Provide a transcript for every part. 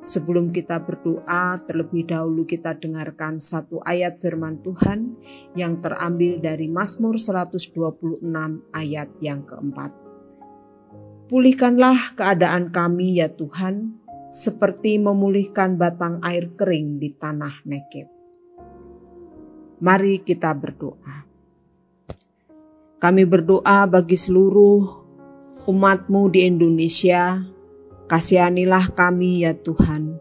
Sebelum kita berdoa, terlebih dahulu kita dengarkan satu ayat firman Tuhan yang terambil dari Mazmur 126 ayat yang keempat. Pulihkanlah keadaan kami ya Tuhan, seperti memulihkan batang air kering di tanah Nekeb. Mari kita berdoa. Kami berdoa bagi seluruh umatmu di Indonesia, Kasihanilah kami ya Tuhan.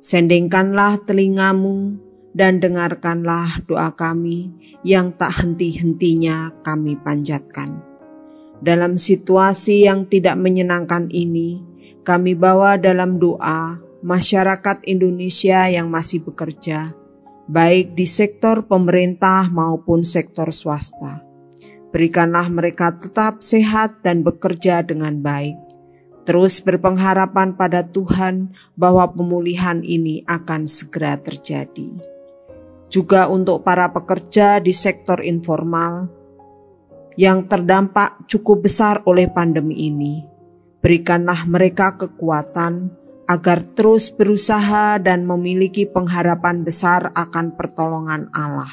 Sendengkanlah telingamu dan dengarkanlah doa kami yang tak henti-hentinya kami panjatkan. Dalam situasi yang tidak menyenangkan ini, kami bawa dalam doa masyarakat Indonesia yang masih bekerja, baik di sektor pemerintah maupun sektor swasta. Berikanlah mereka tetap sehat dan bekerja dengan baik terus berpengharapan pada Tuhan bahwa pemulihan ini akan segera terjadi. Juga untuk para pekerja di sektor informal yang terdampak cukup besar oleh pandemi ini, berikanlah mereka kekuatan agar terus berusaha dan memiliki pengharapan besar akan pertolongan Allah.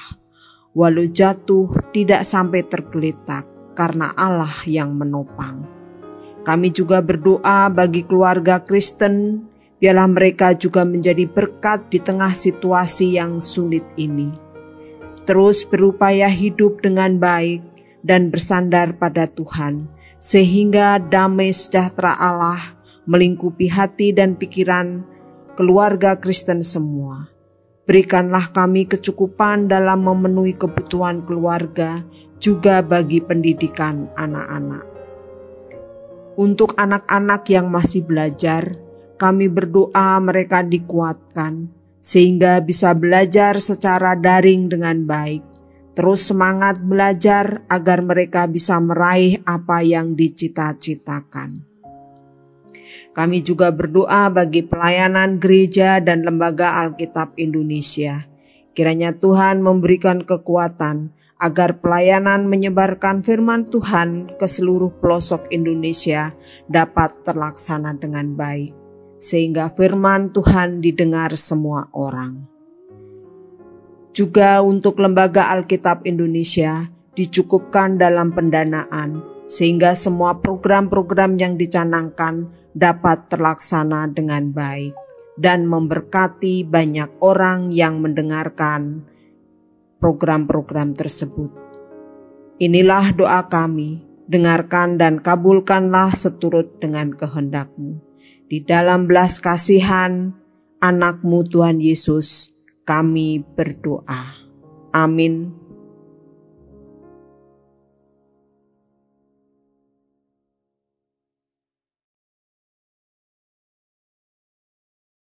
Walau jatuh, tidak sampai tergeletak karena Allah yang menopang. Kami juga berdoa bagi keluarga Kristen, biarlah mereka juga menjadi berkat di tengah situasi yang sulit ini. Terus berupaya hidup dengan baik dan bersandar pada Tuhan, sehingga damai sejahtera Allah melingkupi hati dan pikiran keluarga Kristen semua. Berikanlah kami kecukupan dalam memenuhi kebutuhan keluarga, juga bagi pendidikan anak-anak. Untuk anak-anak yang masih belajar, kami berdoa mereka dikuatkan sehingga bisa belajar secara daring dengan baik. Terus semangat belajar agar mereka bisa meraih apa yang dicita-citakan. Kami juga berdoa bagi pelayanan gereja dan lembaga Alkitab Indonesia. Kiranya Tuhan memberikan kekuatan agar pelayanan menyebarkan firman Tuhan ke seluruh pelosok Indonesia dapat terlaksana dengan baik, sehingga firman Tuhan didengar semua orang. Juga untuk Lembaga Alkitab Indonesia dicukupkan dalam pendanaan, sehingga semua program-program yang dicanangkan dapat terlaksana dengan baik dan memberkati banyak orang yang mendengarkan program-program tersebut. Inilah doa kami, dengarkan dan kabulkanlah seturut dengan kehendakmu. Di dalam belas kasihan anakmu Tuhan Yesus, kami berdoa. Amin